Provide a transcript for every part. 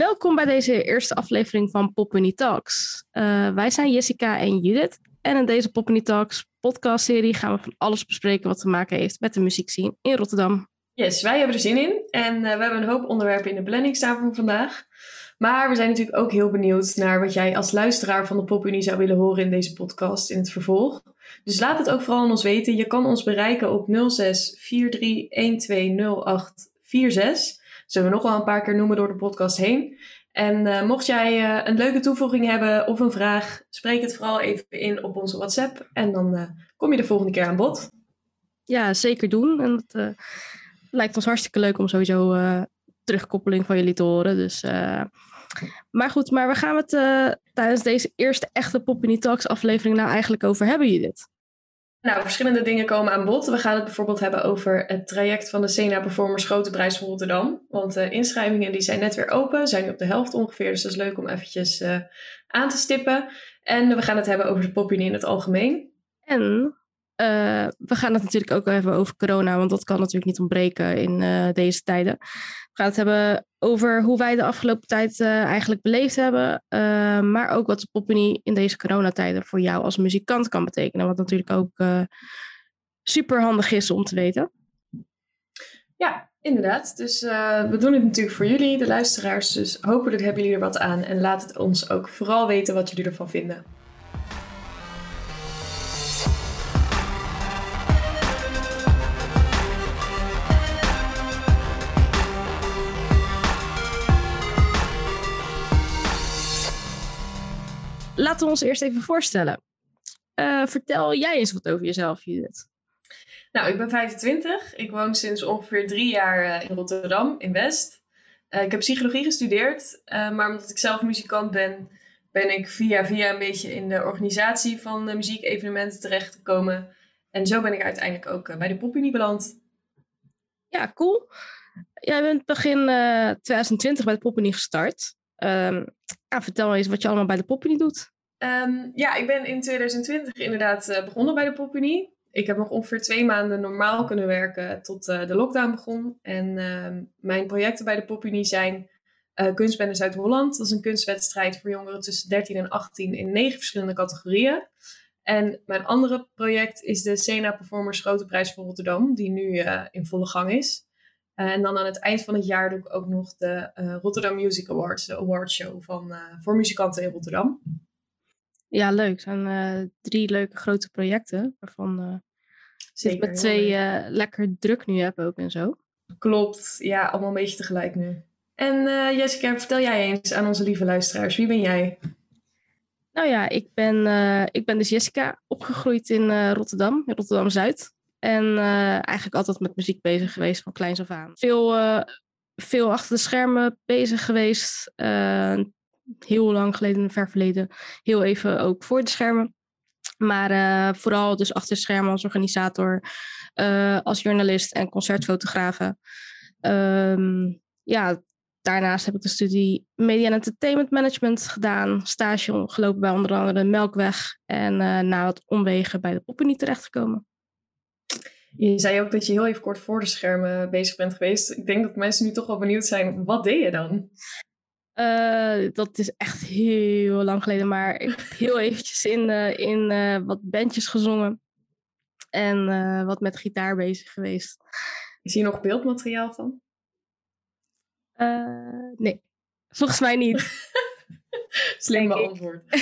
Welkom bij deze eerste aflevering van Poppany Talks. Uh, wij zijn Jessica en Judith. En in deze Poppany Talks podcastserie gaan we van alles bespreken wat te maken heeft met de muziekscene in Rotterdam. Yes, wij hebben er zin in. En uh, we hebben een hoop onderwerpen in de planning staan voor vandaag. Maar we zijn natuurlijk ook heel benieuwd naar wat jij als luisteraar van de Popunie zou willen horen in deze podcast in het vervolg. Dus laat het ook vooral aan ons weten. Je kan ons bereiken op 06 43 1208 46. Zullen we nog wel een paar keer noemen door de podcast heen. En uh, mocht jij uh, een leuke toevoeging hebben of een vraag, spreek het vooral even in op onze WhatsApp. En dan uh, kom je de volgende keer aan bod. Ja, zeker doen. En het lijkt ons hartstikke leuk om sowieso terugkoppeling van jullie te horen. Dus, maar goed, maar waar gaan we het tijdens deze eerste echte Poppy Talks aflevering nou eigenlijk over hebben, Judith? Nou, verschillende dingen komen aan bod. We gaan het bijvoorbeeld hebben over het traject van de Sena Performers Grote Prijs van Rotterdam. Want de inschrijvingen die zijn net weer open, zijn nu op de helft ongeveer. Dus dat is leuk om eventjes uh, aan te stippen. En we gaan het hebben over de popunie in het algemeen. En uh, we gaan het natuurlijk ook hebben over corona, want dat kan natuurlijk niet ontbreken in uh, deze tijden. We gaan het hebben over hoe wij de afgelopen tijd uh, eigenlijk beleefd hebben, maar ook wat de popunie in deze coronatijden voor jou als muzikant kan betekenen, wat natuurlijk ook super handig is om te weten. Ja, inderdaad. Dus we doen het natuurlijk voor jullie, de luisteraars. Dus hopelijk hebben jullie er wat aan en laat het ons ook vooral weten wat jullie ervan vinden. Laten we ons eerst even voorstellen. Uh, vertel jij eens wat over jezelf, Judith. Nou, ik ben 25. Ik woon sinds ongeveer drie jaar uh, in Rotterdam, in West. Uh, ik heb psychologie gestudeerd, maar omdat ik zelf muzikant ben, ben ik via via een beetje in de organisatie van de muziekevenementen terechtgekomen. En zo ben ik uiteindelijk ook bij de Popunie beland. Ja, cool. Jij bent begin 2020 bij de Popunie gestart. Um, vertel eens wat je allemaal bij de Popunie doet. Um, ja, ik ben in 2020 inderdaad uh, begonnen bij de Popunie. Ik heb nog ongeveer twee maanden normaal kunnen werken tot uh, de lockdown begon. En uh, mijn projecten bij de Popunie zijn uh, Kunstbende Zuid-Holland. Dat is een kunstwedstrijd voor jongeren tussen 13 en 18 in negen verschillende categorieën. En mijn andere project is de Sena Performers Grote Prijs voor Rotterdam, die nu in volle gang is. Eh, en dan aan het eind van het jaar doe ik ook nog de Rotterdam Music Awards, de awardshow van, voor muzikanten in Rotterdam. Ja, leuk. Het zijn drie leuke grote projecten waarvan Zeker, met twee lekker druk nu heb ook en zo. Klopt, ja, allemaal een beetje tegelijk nu. En Jessica, vertel jij eens aan onze lieve luisteraars, wie ben jij? Nou ja, ik ben, ik ben dus Jessica, opgegroeid in Rotterdam, in Rotterdam-Zuid. En uh, eigenlijk altijd met muziek bezig geweest van kleins af aan. Veel, uh, veel achter de schermen bezig geweest. Heel lang geleden, in verleden. Heel even ook voor de schermen. Maar vooral dus achter schermen als organisator, als journalist en concertfotografe. Um, ja, daarnaast heb ik de studie Media en Entertainment Management gedaan. Stage gelopen bij onder andere Melkweg. En na wat omwegen bij de Poppenie terechtgekomen. Je zei ook dat je heel even kort voor de schermen bezig bent geweest. Ik denk dat mensen nu toch wel benieuwd zijn. Wat deed je dan? Uh, dat is echt heel lang geleden. Maar ik heb heel eventjes in, uh, in uh, wat bandjes gezongen. En wat met gitaar bezig geweest. Is hier nog beeldmateriaal van? nee, volgens mij niet. Slim beantwoord.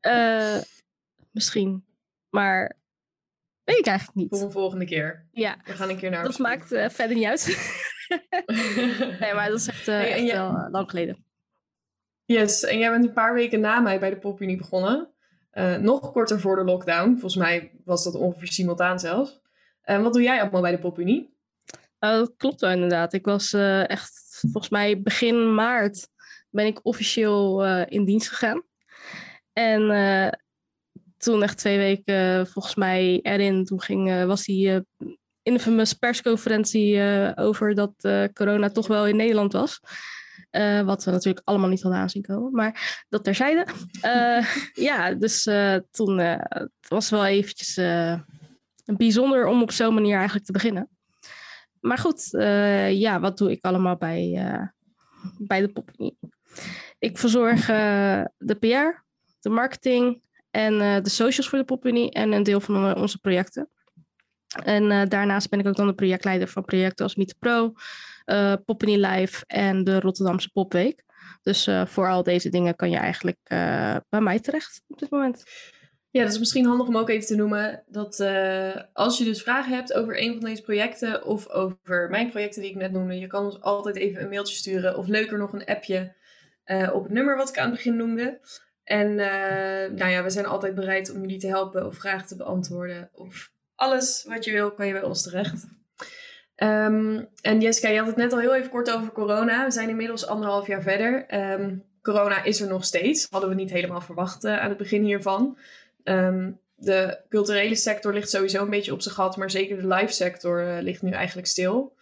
misschien. Maar Weet ik eigenlijk niet. Voor een volgende keer. Ja. We gaan een keer naar. Dat maakt verder niet uit. nee, maar dat is echt, uh, echt wel uh, lang geleden. Yes, en jij bent een paar weken na mij bij de Popunie begonnen. nog korter voor de lockdown. Volgens mij was dat ongeveer simultaan zelfs. En wat doe jij allemaal bij de Popunie? dat klopt wel inderdaad. Ik was echt, volgens mij begin maart ben ik officieel in dienst gegaan. En toen echt twee weken volgens mij erin. Toen ging, was die infamous persconferentie uh, over dat corona toch wel in Nederland was. wat we natuurlijk allemaal niet hadden aanzien komen. Maar dat terzijde. ja, dus toen het was wel eventjes bijzonder om op zo'n manier eigenlijk te beginnen. Maar goed, ja, wat doe ik allemaal bij, bij de Poppening. Ik verzorg de PR, de marketing en de socials voor de Poppening en een deel van onze projecten. En daarnaast ben ik ook dan de projectleider van projecten als Meet Pro, uh, Poppany Live en de Rotterdamse Popweek. Dus voor al deze dingen kan je eigenlijk bij mij terecht op dit moment. Ja, dat is misschien handig om ook even te noemen dat als je dus vragen hebt over een van deze projecten of over mijn projecten die ik net noemde, je kan ons altijd even een mailtje sturen of leuker nog een appje op het nummer wat ik aan het begin noemde. En nou ja, we zijn altijd bereid om jullie te helpen of vragen te beantwoorden of alles wat je wil kan je bij ons terecht. Um, en Jessica, je had het net al heel even kort over corona. We zijn inmiddels anderhalf jaar verder. Um, corona is er nog steeds. Hadden we niet helemaal verwacht aan het begin hiervan. Ehm, de culturele sector ligt sowieso een beetje op zijn gat, maar zeker de live sector uh, ligt nu eigenlijk stil.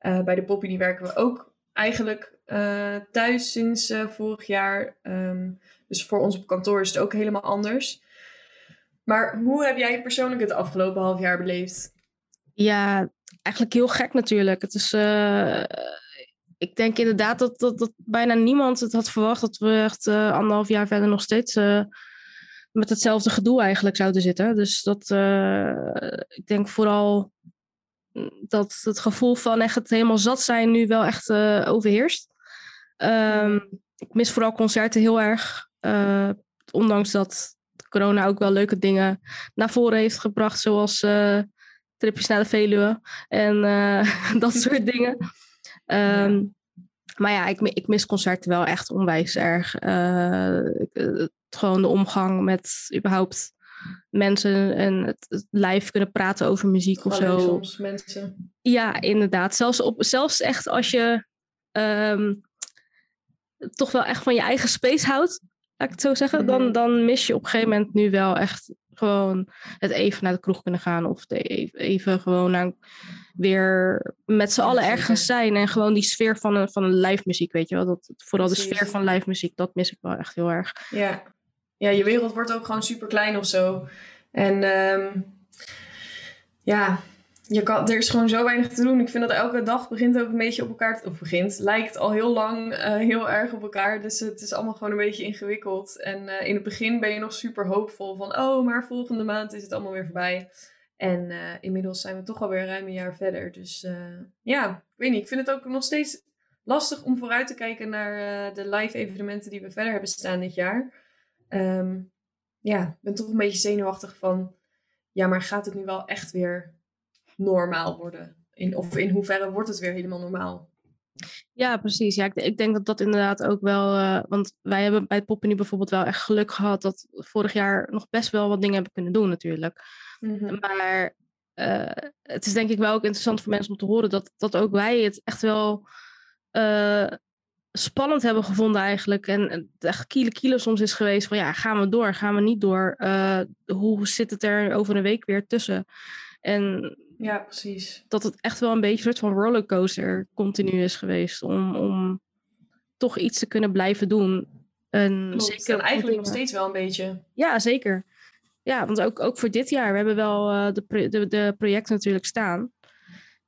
Uh, bij de Poppy werken we ook eigenlijk thuis sinds vorig jaar. Dus voor ons op kantoor is het ook helemaal anders. Maar hoe heb jij persoonlijk het afgelopen half jaar beleefd? Ja, eigenlijk heel gek natuurlijk. Het is, ik denk inderdaad dat, dat, dat bijna niemand het had verwacht dat we echt anderhalf jaar verder nog steeds met hetzelfde gedoe eigenlijk zouden zitten. Dus dat, ik denk vooral dat het gevoel van echt het helemaal zat zijn nu wel echt overheerst. Um, ik mis vooral concerten heel erg. Ondanks dat corona ook wel leuke dingen naar voren heeft gebracht, zoals tripjes naar de Veluwe en dat soort dingen. Um, maar ja, ik, ik, mis concerten wel echt onwijs erg. Uh, gewoon de omgang met überhaupt mensen en het, het live kunnen praten over muziek of zo. soms mensen. Ja, inderdaad. Zelfs, op, zelfs echt als je um, toch wel echt van je eigen space houdt, laat ik het zo zeggen, dan, mhm. dan mis je op een gegeven moment nu wel echt gewoon het even naar de kroeg kunnen gaan of even, even gewoon naar, weer met z'n allen ergens zijn en gewoon die sfeer van een, van een live muziek, weet je wel. Dat, vooral de sfeer van live muziek, dat mis ik wel echt heel erg. Ja, ja je wereld wordt ook gewoon super klein of zo. En um, ja, je kan, er is gewoon zo weinig te doen. Ik vind dat elke dag begint ook een beetje op elkaar, of begint, lijkt al heel lang uh, heel erg op elkaar. Dus het is allemaal gewoon een beetje ingewikkeld. En uh, in het begin ben je nog super hoopvol van, oh, maar volgende maand is het allemaal weer voorbij. En uh, inmiddels zijn we toch alweer ruim een jaar verder. Dus ja, ik weet niet. Ik vind het ook nog steeds lastig om vooruit te kijken naar de live evenementen die we verder hebben staan dit jaar. Um, ja, ik ben toch een beetje zenuwachtig van, ja, maar gaat het nu wel echt weer normaal worden? In, of in hoeverre wordt het weer helemaal normaal? Ja, precies. Ja, ik, ik denk dat dat inderdaad ook wel. Uh, want wij hebben bij Poppeny bijvoorbeeld wel echt geluk gehad dat vorig jaar nog best wel wat dingen hebben kunnen doen, natuurlijk. Mm-hmm. Maar uh, het is denk ik wel ook interessant voor mensen om te horen dat, dat ook wij het echt wel uh, spannend hebben gevonden eigenlijk. En het echt kilo kilo soms is geweest van ja, gaan we door, gaan we niet door? hoe zit het er over een week weer tussen? En ja, precies. Dat het echt wel een beetje een soort van rollercoaster continu is geweest. Om, om toch iets te kunnen blijven doen. En zeker en eigenlijk nog steeds wel een beetje. Ja, zeker. Ja, want ook, ook voor dit jaar. We hebben wel uh, de, de, de projecten natuurlijk staan.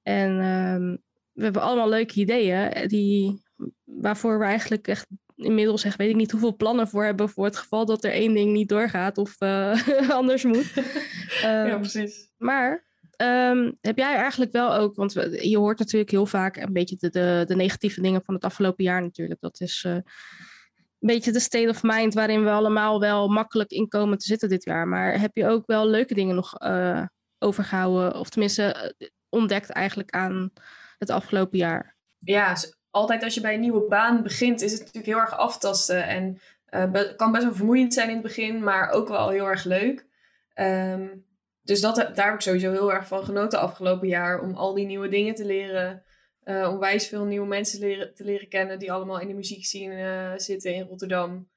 En um, we hebben allemaal leuke ideeën. Eh, die, waarvoor we eigenlijk echt inmiddels echt weet ik niet hoeveel plannen voor hebben. Voor het geval dat er één ding niet doorgaat of uh, anders moet. um, ja, precies. Maar Um, heb jij eigenlijk wel ook, want je hoort natuurlijk heel vaak een beetje de, de, negatieve dingen van het afgelopen jaar natuurlijk. Dat is uh, een beetje de state of mind waarin we allemaal wel makkelijk in komen te zitten dit jaar. Maar heb je ook wel leuke dingen nog uh, overgehouden, of tenminste eh, ontdekt eigenlijk aan het afgelopen jaar? Ja, altijd als je bij een nieuwe baan begint, is het natuurlijk heel erg aftasten. En uh, kan best wel vermoeiend zijn in het begin, maar ook wel heel erg leuk. Um, dus dat, daar heb ik sowieso heel erg van genoten afgelopen jaar. Om al die nieuwe dingen te leren. Uh, om wijs veel nieuwe mensen leren, te leren kennen die allemaal in de muziek zien uh, zitten in Rotterdam.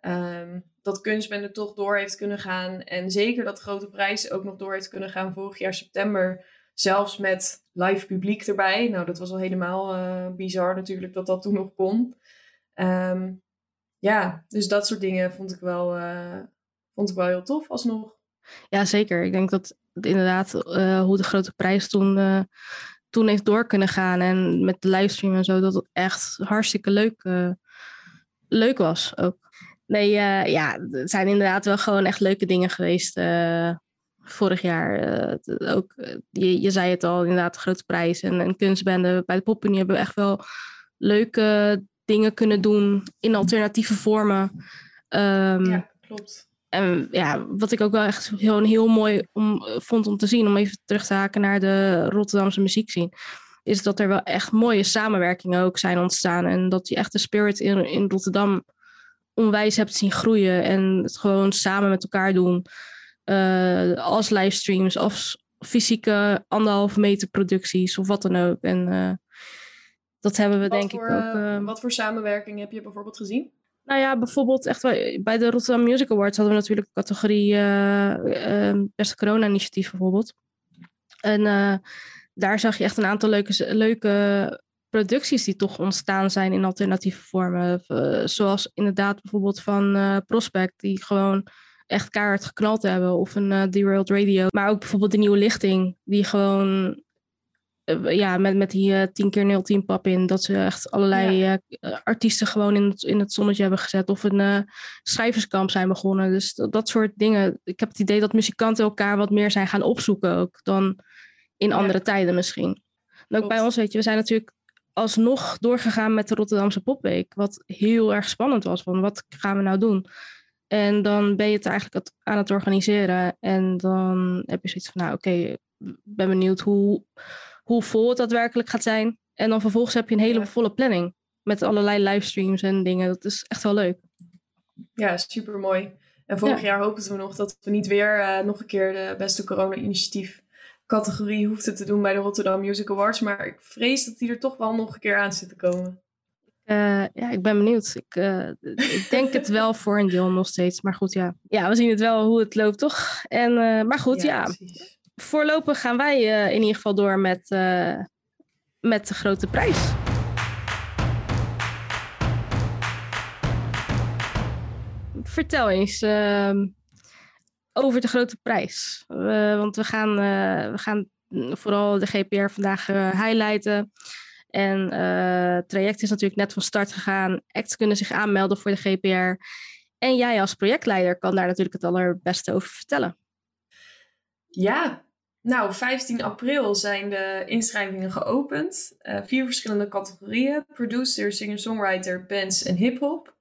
Um, dat kunstbende toch door heeft kunnen gaan. En zeker dat grote prijs ook nog door heeft kunnen gaan vorig jaar september. Zelfs met live publiek erbij. Nou, dat was al helemaal uh, bizar natuurlijk dat dat toen nog kon. Um, ja, dus dat soort dingen vond ik wel, vond ik wel heel tof alsnog. Ja, zeker. Ik denk dat inderdaad uh, hoe de grote prijs toen uh, toen heeft door kunnen gaan. En met de livestream en zo, dat het echt hartstikke leuk, leuk was ook. Nee, ja, zijn inderdaad wel gewoon echt leuke dingen geweest vorig jaar. ook, je, je zei het al, inderdaad, de grote prijs en, en kunstbende. Bij de Poppening hebben we echt wel leuke dingen kunnen doen in alternatieve vormen. Um, ja, klopt. En ja, wat ik ook wel echt heel, heel mooi om, vond om te zien, om even terug te haken naar de Rotterdamse muziekscene, is dat er wel echt mooie samenwerkingen ook zijn ontstaan. En dat je echt de spirit in, in Rotterdam onwijs hebt zien groeien. En het gewoon samen met elkaar doen. Uh, als livestreams, of fysieke anderhalve meter producties of wat dan ook. En uh, dat hebben we denk ik ook. Uh, wat voor samenwerking heb je bijvoorbeeld gezien? Nou ja, bijvoorbeeld echt bij de Rotterdam Music Awards hadden we natuurlijk de categorie uh, Beste Corona-initiatief bijvoorbeeld. En daar zag je echt een aantal leuke, leuke producties die toch ontstaan zijn in alternatieve vormen. zoals inderdaad bijvoorbeeld van Prospect, die gewoon echt kaart geknald hebben. Of een Derailed Radio. Maar ook bijvoorbeeld de nieuwe lichting, die gewoon eh, ja, met, met die uh, 10 keer 010 pap in, dat ze echt allerlei artiesten gewoon in het, in het zonnetje hebben gezet. Of een schrijverskamp zijn begonnen. Dus dat, dat, soort dingen. Ik heb het idee dat muzikanten elkaar wat meer zijn gaan opzoeken ook dan in andere tijden misschien. En ook bij ons, weet je, we zijn natuurlijk alsnog doorgegaan met de Rotterdamse Popweek. Wat heel erg spannend was. Van wat gaan we nou doen? En dan ben je het eigenlijk aan het organiseren. En dan heb je zoiets van, nou oké, okay, ben benieuwd hoe, hoe vol het daadwerkelijk gaat zijn. En dan vervolgens heb je een hele volle planning. Met allerlei livestreams en dingen. Dat is echt wel leuk. Ja, super mooi. En vorig jaar hoopten we nog dat we niet weer uh, nog een keer de beste corona-initiatief categorie hoefden te doen bij de Rotterdam Music Awards. Maar ik vrees dat die er toch wel nog een keer aan zit te komen. Uh, ja, ik ben benieuwd. Ik, uh, ik denk het wel voor een deel nog steeds. Maar goed, ja. Ja, we zien het wel hoe het loopt, toch? En, maar goed, ja. ja. Voorlopig gaan wij in ieder geval door met, met de grote prijs. Vertel eens ehm, over de grote prijs. want we gaan, we gaan vooral de GPR vandaag highlighten. En het traject is natuurlijk net van start gegaan. Acts kunnen zich aanmelden voor de GPR. En jij als projectleider kan daar natuurlijk het allerbeste over vertellen. Ja, nou, 15 april zijn de inschrijvingen geopend. Uh, vier verschillende categorieën: producer, singer-songwriter, bands en hip-hop.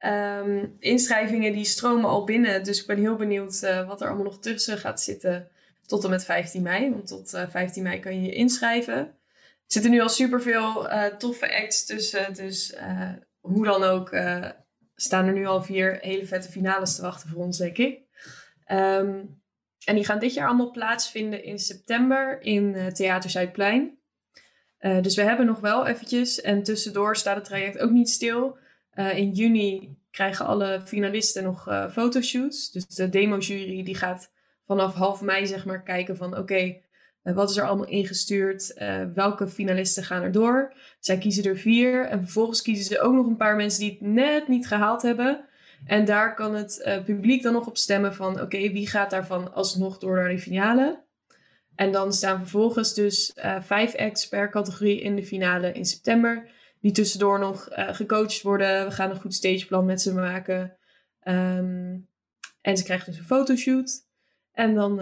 Um, inschrijvingen die stromen al binnen, dus ik ben heel benieuwd uh, wat er allemaal nog tussen gaat zitten tot en met 15 mei. Want tot uh, 15 mei kan je je inschrijven. Er zitten nu al superveel toffe acts tussen. Dus hoe dan ook staan er nu al vier hele vette finales te wachten voor ons, denk ik. Um, en die gaan dit jaar allemaal plaatsvinden in september in Theater Zuidplein. dus we hebben nog wel eventjes. En tussendoor staat het traject ook niet stil. in juni krijgen alle finalisten nog fotoshoots. Dus de demo-jury die gaat vanaf half mei zeg maar kijken van... oké, eh, wat is er allemaal ingestuurd? Welke finalisten gaan er door? Zij kiezen er vier. En vervolgens kiezen ze ook nog een paar mensen die het net niet gehaald hebben. En daar kan het uh, publiek dan nog op stemmen van... oké, wie gaat daarvan alsnog door naar de finale? En dan staan vervolgens dus vijf acts per categorie in de finale in september. Die tussendoor nog gecoacht worden. We gaan een goed stageplan met ze maken. Um, en ze krijgen dus een fotoshoot. En dan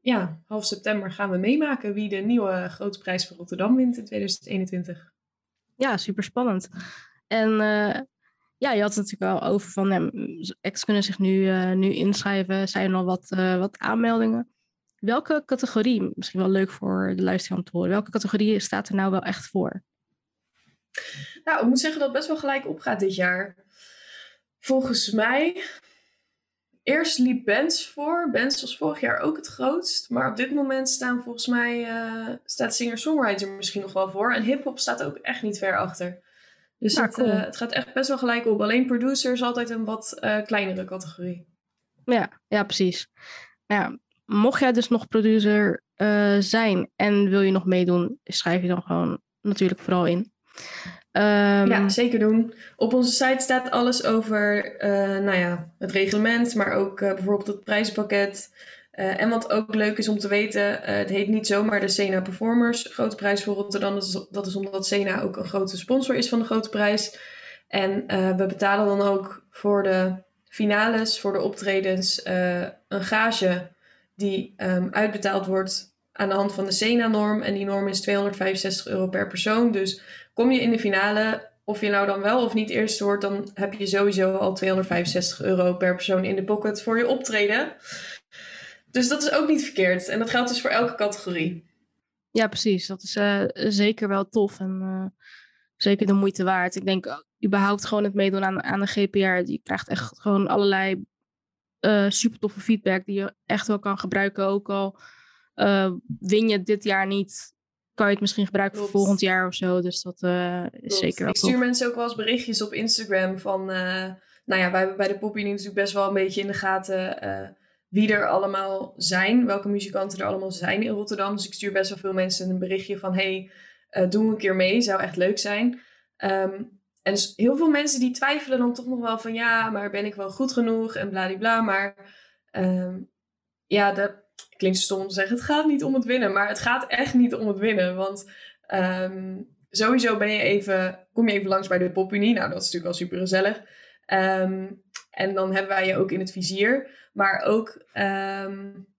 ja, half september gaan we meemaken wie de nieuwe grote prijs van Rotterdam wint in 2021. Ja, super spannend. En ja, je had het natuurlijk al over van ja, ex kunnen zich nu, uh, nu inschrijven. Zijn er al wat, uh, wat aanmeldingen? Welke categorie, misschien wel leuk voor de luisteraar te horen, welke categorie staat er nou wel echt voor? Nou, ik moet zeggen dat het best wel gelijk opgaat dit jaar. Volgens mij Eerst liep Bands voor. Bands was vorig jaar ook het grootst. Maar op dit moment staan volgens mij uh, staat singer-songwriter misschien nog wel voor. En hip-hop staat ook echt niet ver achter. Dus nou, het, uh, het, gaat echt best wel gelijk op. Alleen producer is altijd een wat uh, kleinere categorie. Ja, ja precies. Ja, mocht jij dus nog producer zijn en wil je nog meedoen, schrijf je dan gewoon natuurlijk vooral in. Um, ja, zeker doen. Op onze site staat alles over nou ja, het reglement, maar ook bijvoorbeeld het prijspakket. En wat ook leuk is om te weten, het heet niet zomaar de Sena Performers Grote Prijs voor Rotterdam. Dat is, dat is omdat Sena ook een grote sponsor is van de Grote Prijs. En we betalen dan ook voor de finales, voor de optredens, een gage die um, uitbetaald wordt aan de hand van de SENA-norm. En die norm is 265 euro per persoon. Dus kom je in de finale, of je nou dan wel of niet eerste wordt, dan heb je sowieso al 265 euro per persoon in de pocket voor je optreden. Dus dat is ook niet verkeerd. En dat geldt dus voor elke categorie. Ja, precies. Dat is uh, zeker wel tof en uh, zeker de moeite waard. Ik denk überhaupt gewoon het meedoen aan, aan de GPR. Je krijgt echt gewoon allerlei super toffe feedback die je echt wel kan gebruiken. Ook al win je dit jaar niet, kan je het misschien gebruiken voor volgend jaar of zo. Dus dat is zeker wel Ik stuur mensen ook wel eens berichtjes op Instagram van... nou ja, wij hebben bij de Poppy natuurlijk best wel een beetje in de gaten... wie er allemaal zijn, welke muzikanten er allemaal zijn in Rotterdam. Dus ik stuur best wel veel mensen een berichtje van... hey, doe een keer mee, zou echt leuk zijn. Um, en heel veel mensen die twijfelen dan toch nog wel van ja, maar ben ik wel goed genoeg en bladibla. Maar um, ja, dat klinkt stom om te zeggen, het gaat niet om het winnen. Maar het gaat echt niet om het winnen. Want um, sowieso ben je even, kom je even langs bij de Popunie. Nou, dat is natuurlijk wel super gezellig. En dan hebben wij je ook in het vizier. Maar ook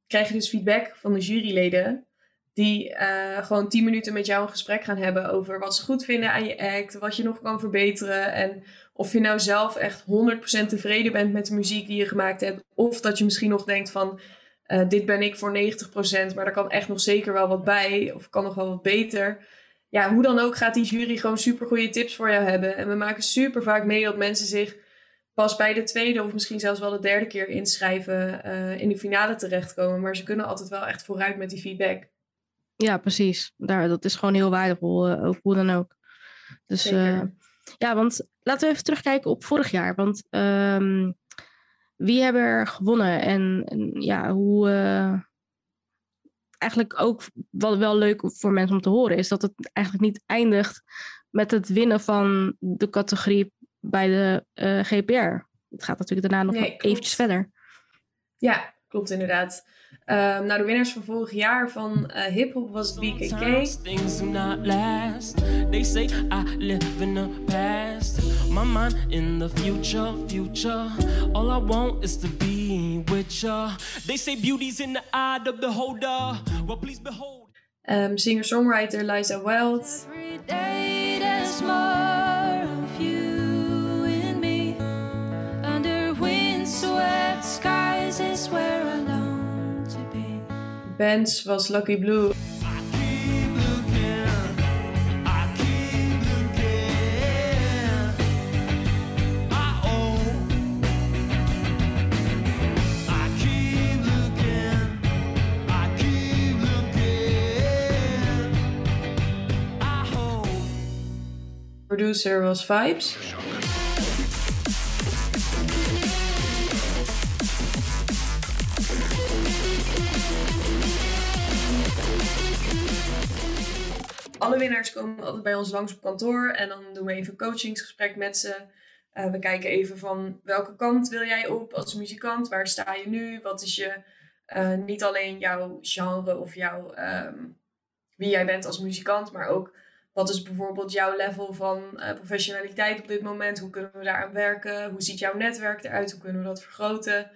krijg je dus feedback van de juryleden die uh, gewoon tien minuten met jou een gesprek gaan hebben over wat ze goed vinden aan je act, wat je nog kan verbeteren en of je nou zelf echt 100% tevreden bent met de muziek die je gemaakt hebt, of dat je misschien nog denkt van uh, dit ben ik voor 90%, maar daar kan echt nog zeker wel wat bij, of kan nog wel wat beter. Ja, hoe dan ook gaat die jury gewoon super goede tips voor jou hebben. En we maken super vaak mee dat mensen zich pas bij de tweede of misschien zelfs wel de derde keer inschrijven, uh, in de finale terechtkomen. Maar ze kunnen altijd wel echt vooruit met die feedback. Ja, precies. Daar, dat is gewoon heel waardevol, uh, ook hoe dan ook. Dus uh, ja, want laten we even terugkijken op vorig jaar. Want um, wie hebben er gewonnen? En, en ja, hoe. Eigenlijk ook wat wel leuk voor mensen om te horen is dat het eigenlijk niet eindigt met het winnen van de categorie bij de GPR. Het gaat natuurlijk daarna nog nee, eventjes verder. Ja, klopt inderdaad. Um, nou, de winnaars van vorig jaar van uh, hip-hop was BKK. Things do not last. They say I live in the past. My mind in the future, future. All I want is to be with you. They say beauty's in the eye of the beholder. Well, please behold. Um, Singer-songwriter Liza Wild. Every day Bands was Lucky Blue. Producer was Vibes. Alle winnaars komen altijd bij ons langs op kantoor en dan doen we even een coachingsgesprek met ze. Uh, we kijken even van welke kant wil jij op als muzikant? Waar sta je nu? Wat is je, uh, niet alleen jouw genre of jouw, um, wie jij bent als muzikant, maar ook wat is bijvoorbeeld jouw level van uh, professionaliteit op dit moment? Hoe kunnen we daaraan werken? Hoe ziet jouw netwerk eruit? Hoe kunnen we dat vergroten?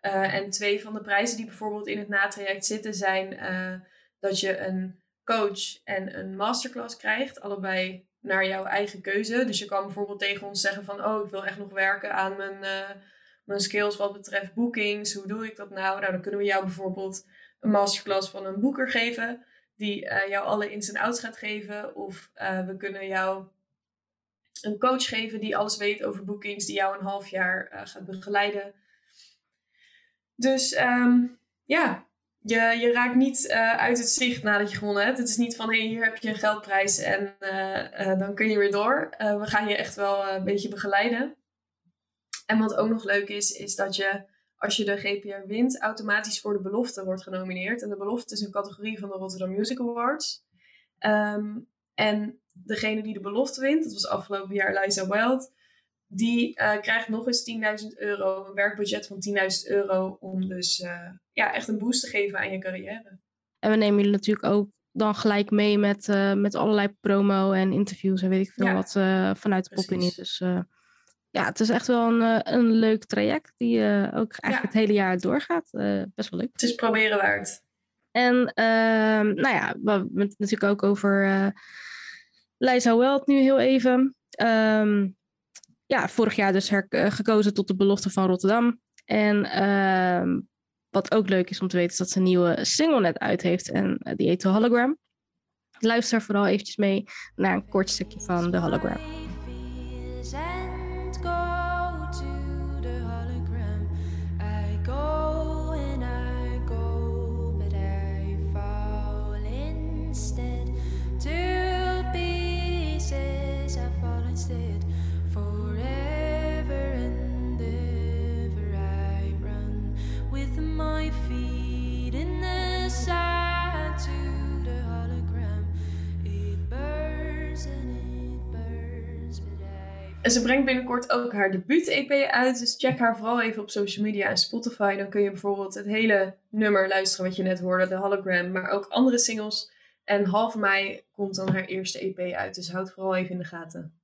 en twee van de prijzen die bijvoorbeeld in het natraject zitten zijn dat je een coach en een masterclass krijgt. Allebei naar jouw eigen keuze. Dus je kan bijvoorbeeld tegen ons zeggen van... oh, ik wil echt nog werken aan mijn, uh, mijn skills wat betreft bookings. Hoe doe ik dat nou? Nou, dan kunnen we jou bijvoorbeeld een masterclass van een boeker geven... die uh, jou alle ins en outs gaat geven. Of uh, we kunnen jou een coach geven die alles weet over bookings... die jou een half jaar gaat begeleiden. Dus um, ja, je, je raakt niet uh, uit het zicht nadat je gewonnen hebt. Het is niet van, hé, hey, hier heb je een geldprijs en uh, uh, dan kun je weer door. we gaan je echt wel een beetje begeleiden. En wat ook nog leuk is, is dat je, als je de GPR wint, automatisch voor de belofte wordt genomineerd. En de belofte is een categorie van de Rotterdam Music Awards. Um, en degene die de belofte wint, dat was afgelopen jaar Liza Wild, die krijgt nog eens 10.000 euro, een werkbudget van 10.000 euro, om dus ja, echt een boost te geven aan je carrière. En we nemen jullie natuurlijk ook dan gelijk mee met, met allerlei promo en interviews en weet ik veel wat vanuit de Popini. Dus ja, het is echt wel een, een leuk traject die ook eigenlijk het hele jaar doorgaat. best wel leuk. Het is proberen waard. En uh, nou ja, we hebben het natuurlijk ook over Leisa Weld nu heel even. Um, ja, vorig jaar dus eh, gekozen tot de belofte van Rotterdam. En uh, wat ook leuk is om te weten is dat ze een nieuwe single net uit heeft. En uh, die heet The Hologram. Luister vooral eventjes mee naar een kort stukje van The Hologram. En ze brengt binnenkort ook haar debuut-EP uit. Dus check haar vooral even op social media en Spotify. Dan kun je bijvoorbeeld het hele nummer luisteren wat je net hoorde, de hologram. Maar ook andere singles. En half mei komt dan haar eerste EP uit. Dus houd vooral even in de gaten.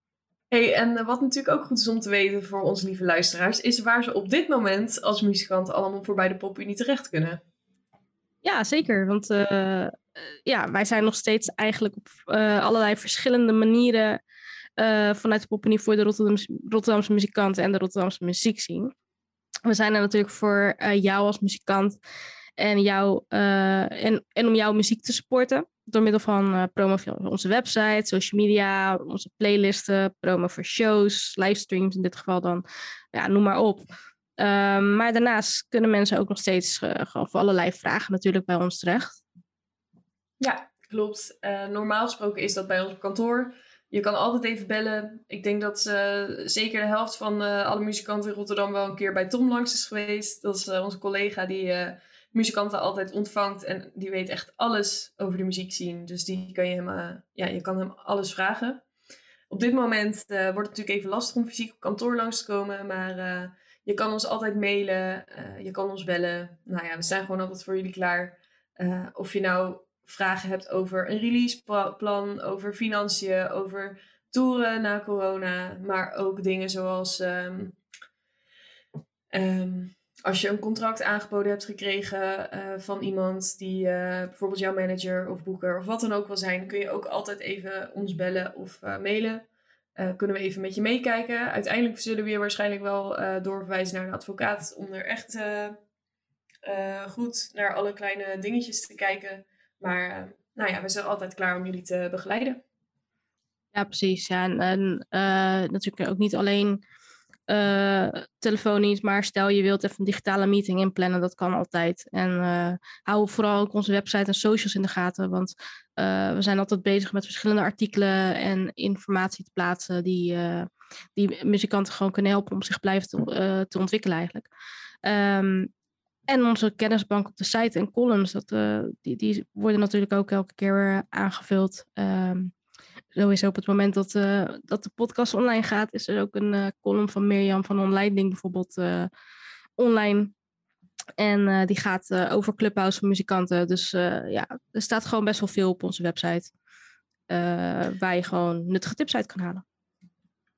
Hey, en wat natuurlijk ook goed is om te weten voor onze lieve luisteraars, is waar ze op dit moment als muzikant allemaal voorbij de popunie terecht kunnen. Ja, zeker. Want uh, ja, wij zijn nog steeds eigenlijk op uh, allerlei verschillende manieren uh, vanuit de Poppenie voor de Rotterdamse, muzikanten en de Rotterdamse muziek zien. We zijn er natuurlijk voor uh, jou als muzikant en, jou, uh, en, en om jouw muziek te supporten. Door middel van promo van onze website, social media, onze playlisten, promo voor shows, livestreams in dit geval dan. Ja, noem maar op. Ehm, maar daarnaast kunnen mensen ook nog steeds gewoon voor allerlei vragen natuurlijk bij ons terecht. Ja, klopt. normaal gesproken is dat bij ons kantoor. Je kan altijd even bellen. Ik denk dat uh, zeker de helft van uh, alle muzikanten in Rotterdam wel een keer bij Tom langs is geweest. Dat is uh, onze collega die muzikanten altijd ontvangt en die weet echt alles over de muziek zien. Dus die kan je hem, ja, je kan hem alles vragen. Op dit moment wordt het natuurlijk even lastig om fysiek op kantoor langs te komen, maar je kan ons altijd mailen, je kan ons bellen. Nou ja, we zijn gewoon altijd voor jullie klaar. of je nou vragen hebt over een releaseplan, over financiën, over toeren na corona, maar ook dingen zoals um, um, als je een contract aangeboden hebt gekregen uh, van iemand die uh, bijvoorbeeld jouw manager of boeker of wat dan ook wil zijn, kun je ook altijd even ons bellen of uh, mailen. kunnen we even met je meekijken. Uiteindelijk zullen we je waarschijnlijk wel doorverwijzen naar een advocaat om er echt goed naar alle kleine dingetjes te kijken. Maar eh, nou ja, we zijn altijd klaar om jullie te begeleiden. Ja, precies. En, uh, natuurlijk ook niet alleen uh, telefonisch, maar stel je wilt even een digitale meeting inplannen, dat kan altijd. En hou vooral ook onze website en socials in de gaten, want we zijn altijd bezig met verschillende artikelen en informatie te plaatsen die, die muzikanten gewoon kunnen helpen om zich blijven te, te ontwikkelen eigenlijk. Um, en onze kennisbank op de site en columns, dat, uh, die, die worden natuurlijk ook elke keer aangevuld. Um, is op het moment dat, uh, dat de podcast online gaat, is er ook een uh, column van Mirjam van Online Ding bijvoorbeeld online. En die gaat over Clubhouse van muzikanten. Dus ja, er staat gewoon best wel veel op onze website. waar je gewoon nuttige tips uit kan halen.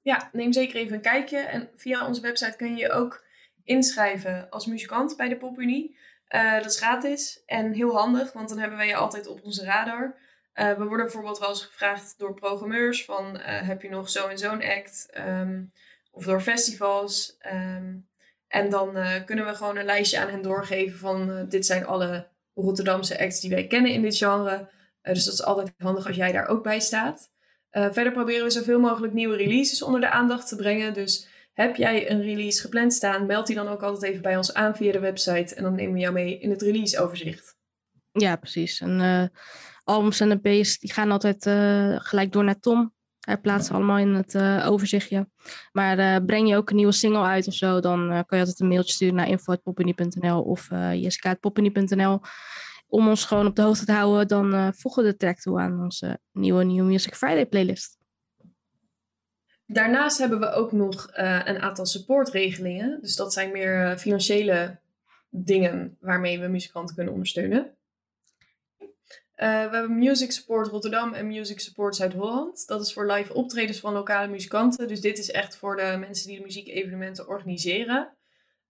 Ja, neem zeker even een kijkje. En via onze website kun je ook inschrijven als muzikant bij de Popunie. Uh, dat is gratis en heel handig, want dan hebben wij je altijd op onze radar. Uh, we worden bijvoorbeeld wel eens gevraagd door programmeurs van uh, heb je nog zo en zo'n act? Um, of door festivals. Um, en dan kunnen we gewoon een lijstje aan hen doorgeven van dit zijn alle Rotterdamse acts die wij kennen in dit genre. dus dat is altijd handig als jij daar ook bij staat. verder proberen we zoveel mogelijk nieuwe releases onder de aandacht te brengen. Dus heb jij een release gepland staan, meld die dan ook altijd even bij ons aan via de website. En dan nemen we jou mee in het releaseoverzicht. Ja, precies. En uh, albums en EP's die gaan altijd uh, gelijk door naar Tom. Hij plaatst allemaal in het uh, overzichtje. Maar breng je ook een nieuwe single uit of zo, dan kan je altijd een mailtje sturen naar info.poppeny.nl of jessica.poppeny.nl om ons gewoon op de hoogte te houden. Dan voegen we de track toe aan onze nieuwe New Music Friday playlist. Daarnaast hebben we ook nog uh, een aantal supportregelingen. Dus dat zijn meer uh, financiële dingen waarmee we muzikanten kunnen ondersteunen. Uh, we hebben Music Support Rotterdam en Music Support Zuid-Holland. Dat is voor live optredens van lokale muzikanten. Dus dit is echt voor de mensen die de muziekevenementen organiseren.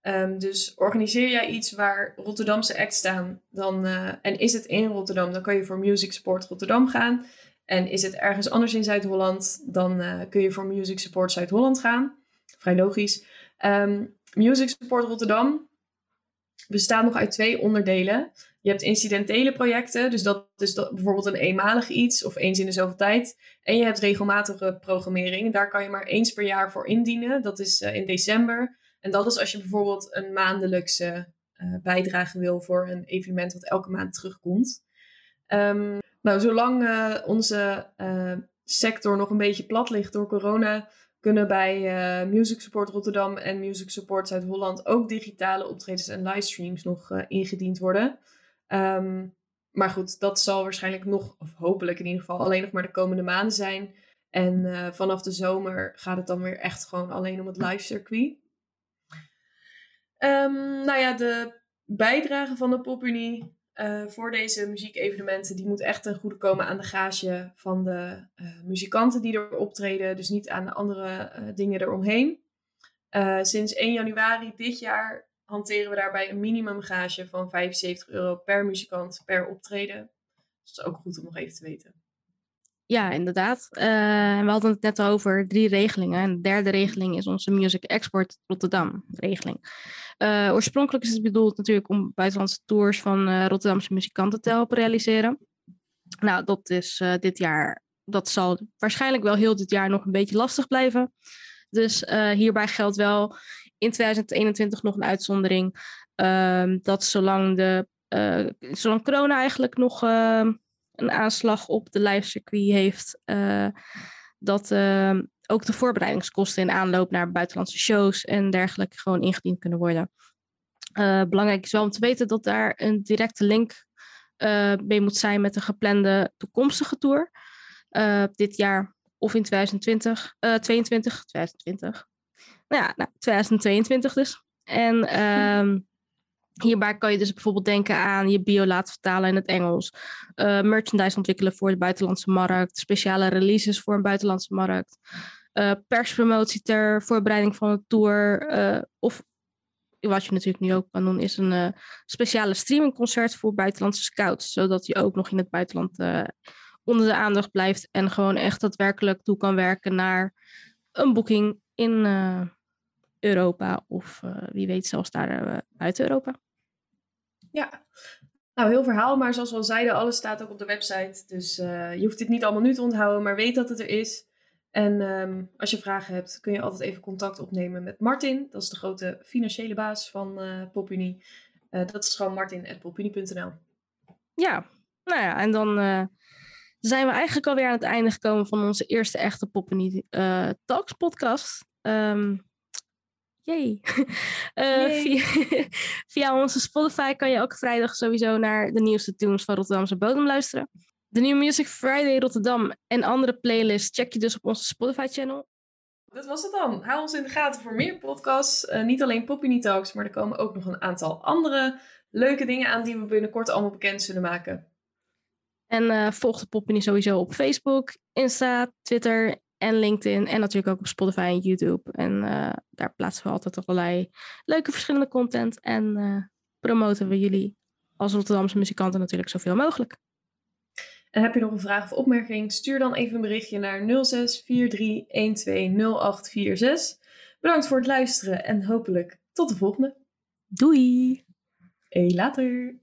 Um, dus organiseer jij iets waar Rotterdamse acts staan dan, en is het in Rotterdam, dan kan je voor Music Support Rotterdam gaan. En is het ergens anders in Zuid-Holland, dan uh, kun je voor Music Support Zuid-Holland gaan. Vrij logisch. Um, Music Support Rotterdam bestaat nog uit twee onderdelen. Je hebt incidentele projecten, dus dat is bijvoorbeeld een eenmalig iets of eens in de zoveel tijd. En je hebt regelmatige programmering. Daar kan je maar eens per jaar voor indienen. Dat is uh, in december. En dat is als je bijvoorbeeld een maandelijkse uh, bijdrage wil voor een evenement wat elke maand terugkomt. Um, nou, zolang uh, onze sector nog een beetje plat ligt door corona, kunnen bij uh, Music Support Rotterdam en Music Support Zuid-Holland ook digitale optredens en livestreams nog ingediend worden. Um, maar goed, dat zal waarschijnlijk nog, of hopelijk in ieder geval, alleen nog maar de komende maanden zijn. En vanaf de zomer gaat het dan weer echt gewoon alleen om het live circuit. Um, nou ja, de bijdrage van de PopUnie uh, voor deze muziekevenementen, die moet echt ten goede komen aan de gage van de uh, muzikanten die er optreden, dus niet aan de andere uh, dingen eromheen. sinds 1 januari dit jaar hanteren we daarbij een minimumgage van 75 euro per muzikant per optreden. Dus dat is ook goed om nog even te weten. Ja, inderdaad. Uh, we hadden het net over drie regelingen. En de derde regeling is onze Music Export Rotterdam regeling. Uh, oorspronkelijk is het bedoeld natuurlijk om buitenlandse tours van uh, Rotterdamse muzikanten te helpen realiseren. Nou, dat is dit jaar, dat zal waarschijnlijk wel heel dit jaar nog een beetje lastig blijven. Dus hierbij geldt wel in 2021 nog een uitzondering. Ehm, dat zolang, de, zolang corona eigenlijk nog ehm, een aanslag op de live circuit heeft, uh, dat uh, ook de voorbereidingskosten in aanloop naar buitenlandse shows en dergelijke gewoon ingediend kunnen worden. Uh, belangrijk is wel om te weten dat daar een directe link mee moet zijn met de geplande toekomstige tour. dit jaar of in 2020, 22, 2020. Nou ja, nou, 2022 dus. En ehm, Hierbij kan je dus bijvoorbeeld denken aan je bio laten vertalen in het Engels, uh, merchandise ontwikkelen voor de buitenlandse markt, speciale releases voor een buitenlandse markt, uh, perspromotie ter voorbereiding van een tour, uh, of wat je natuurlijk nu ook kan doen, is een speciale streamingconcert voor buitenlandse scouts, zodat je ook nog in het buitenland onder de aandacht blijft en gewoon echt daadwerkelijk toe kan werken naar een boeking in Europa of wie weet zelfs daar buiten Europa. Ja, nou heel verhaal, maar zoals we al zeiden, alles staat ook op de website. Dus uh, je hoeft dit niet allemaal nu te onthouden, maar weet dat het er is. En um, als je vragen hebt, kun je altijd even contact opnemen met Martin. Dat is de grote financiële baas van uh, PopUnie. Uh, dat is gewoon martin.popunie.nl. Ja, nou ja, en dan zijn we eigenlijk alweer aan het einde gekomen van onze eerste echte PopUnie Talks podcast. Um, Yay. Uh, via, via, onze Spotify kan je elke vrijdag sowieso naar de nieuwste tunes van Rotterdamse Bodem luisteren. De New Music Friday Rotterdam en andere playlists check je dus op onze Spotify-channel. Dat was het dan. Hou ons in de gaten voor meer podcasts. Uh, niet alleen Poppy Talks, maar er komen ook nog een aantal andere leuke dingen aan die we binnenkort allemaal bekend zullen maken. En uh, volg de Poppy sowieso op Facebook, Insta, Twitter en LinkedIn en natuurlijk ook op Spotify en YouTube. En uh, daar plaatsen we altijd allerlei leuke verschillende content. En uh, promoten we jullie als Rotterdamse muzikanten natuurlijk zoveel mogelijk. En heb je nog een vraag of opmerking? Stuur dan even een berichtje naar 0643120846. Bedankt voor het luisteren en hopelijk tot de volgende. Doei! Hey, later!